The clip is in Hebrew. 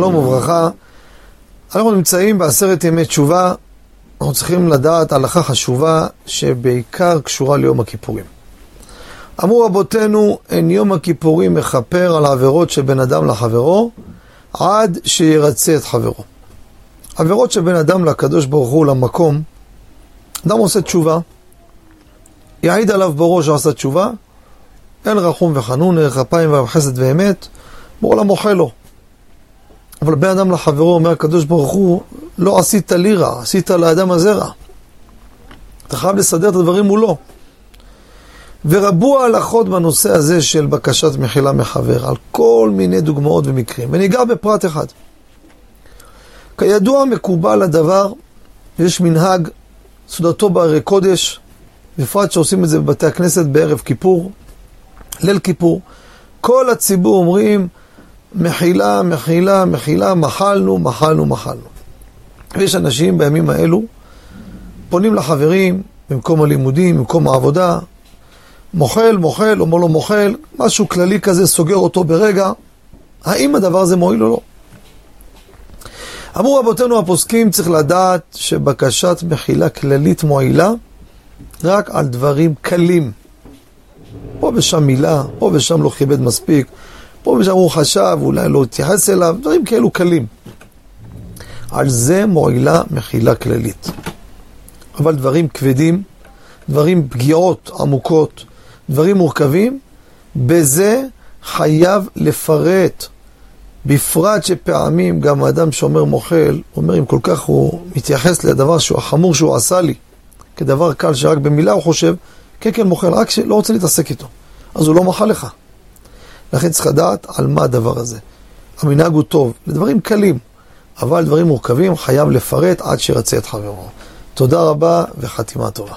שלום וברכה. אנחנו נמצאים בעשרת ימי תשובה. אנחנו צריכים לדעת הלכה חשובה שבעיקר קשורה ליום הכיפורים. אמרו רבותינו, אין יום הכיפורים מכפר על עבירות של בן אדם לחברו, עד שירצה את חברו. עבירות של בן אדם לקדוש ברוך הוא למקום, אדם עושה תשובה, יעיד עליו בורו שעשה תשובה, אין רחום וחנון, ערך אפיים וחסד ואמת, ברור לה מוחל לו. אבל בן אדם לחברו אומר הקדוש ברוך הוא, לא עשית לי רע, עשית לאדם הזה רע. אתה חייב לסדר את הדברים מולו. ורבו ההלכות בנושא הזה של בקשת מחילה מחבר, על כל מיני דוגמאות ומקרים. וניגע בפרט אחד. כידוע מקובל הדבר, יש מנהג, סעודתו בהרי קודש, בפרט שעושים את זה בבתי הכנסת בערב כיפור, ליל כיפור. כל הציבור אומרים, מחילה, מחילה, מחילה, מחלנו, מחלנו, מחלנו. ויש אנשים בימים האלו, פונים לחברים, במקום הלימודים, במקום העבודה, מוחל, מוחל, אומר לו מוחל, משהו כללי כזה, סוגר אותו ברגע. האם הדבר הזה מועיל או לא? אמרו רבותינו הפוסקים, צריך לדעת שבקשת מחילה כללית מועילה רק על דברים קלים. פה ושם מילה, פה ושם לא כיבד מספיק, פה ושם הוא חשב, אולי לא התייחס אליו, דברים כאלו קלים. על זה מועילה מחילה כללית. אבל דברים כבדים, דברים פגיעות עמוקות, דברים מורכבים, בזה חייב לפרט. בפרט שפעמים גם האדם שאומר מוחל, אומר אם כל כך הוא מתייחס לדבר שהוא החמור שהוא עשה לי, כדבר קל שרק במילה הוא חושב, כן כן מוחל, רק שלא רוצה להתעסק איתו. אז הוא לא מחל לך. לכן צריך לדעת על מה הדבר הזה. המנהג הוא טוב, לדברים קלים, אבל דברים מורכבים חייב לפרט עד שירצה את חברו. תודה רבה וחתימה טובה.